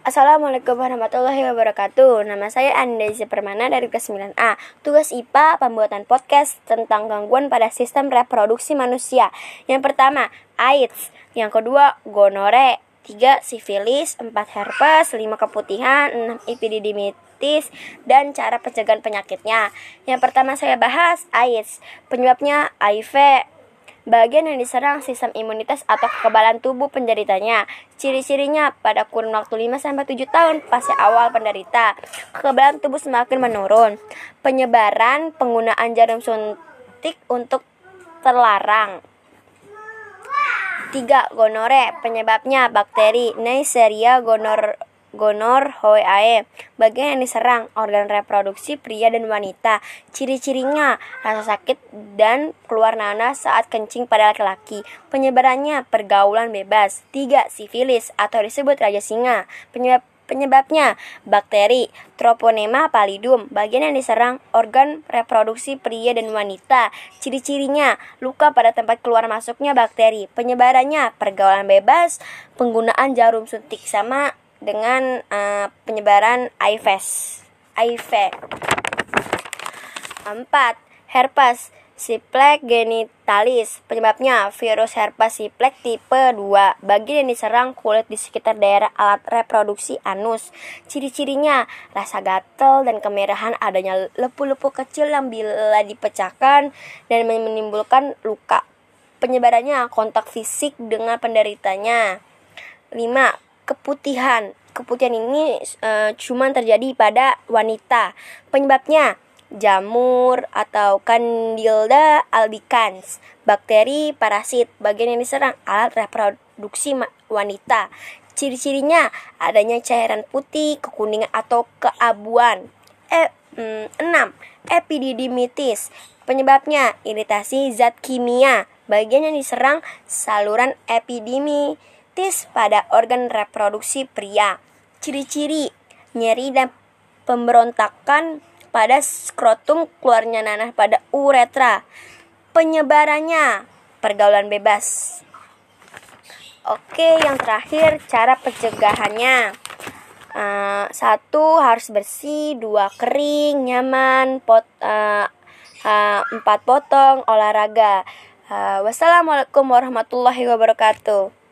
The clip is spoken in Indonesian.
Assalamualaikum warahmatullahi wabarakatuh. Nama saya Andezi Permana dari kelas 9A Tugas IPA pembuatan podcast tentang gangguan pada sistem reproduksi manusia. Yang pertama, AIDS. Yang kedua, gonore. Tiga, sifilis. Empat, herpes. Lima, keputihan. Enam, epididymitis Dan cara pencegahan penyakitnya. Yang pertama saya bahas AIDS. Penyebabnya HIV Bagian yang diserang sistem imunitas atau kekebalan tubuh penderitanya. Ciri-cirinya pada kurun waktu 5-7 tahun fase awal penderita. Kekebalan tubuh semakin menurun. Penyebaran penggunaan jarum suntik untuk terlarang. 3. Gonore Penyebabnya bakteri Neisseria gonor gonor HOAE bagian yang diserang organ reproduksi pria dan wanita. Ciri-cirinya rasa sakit dan keluar nanas saat kencing pada laki-laki. Penyebarannya pergaulan bebas. 3 sifilis atau disebut raja singa. Penyebab Penyebabnya bakteri. Troponema pallidum, bagian yang diserang organ reproduksi pria dan wanita. Ciri-cirinya luka pada tempat keluar masuknya bakteri. Penyebarannya pergaulan bebas, penggunaan jarum suntik sama dengan uh, penyebaran HIV. HIV. 4. Herpes simplex genitalis. Penyebabnya virus herpes simplex tipe 2. Bagian yang diserang kulit di sekitar daerah alat reproduksi anus. Ciri-cirinya rasa gatal dan kemerahan adanya lepu-lepu kecil yang bila dipecahkan dan menimbulkan luka. Penyebarannya kontak fisik dengan penderitanya. 5 keputihan. Keputihan ini uh, cuma terjadi pada wanita. Penyebabnya jamur atau Candida albicans, bakteri parasit, bagian yang diserang alat reproduksi wanita. Ciri-cirinya adanya cairan putih, kekuningan atau keabuan. E, mm, 6. Epididymitis. Penyebabnya iritasi zat kimia, bagian yang diserang saluran epidemi tis pada organ reproduksi pria. Ciri-ciri nyeri dan pemberontakan pada skrotum keluarnya nanah pada uretra. Penyebarannya pergaulan bebas. Oke, yang terakhir cara pencegahannya. Uh, satu harus bersih, dua kering, nyaman, pot, uh, uh, empat potong, olahraga. Uh, wassalamualaikum warahmatullahi wabarakatuh.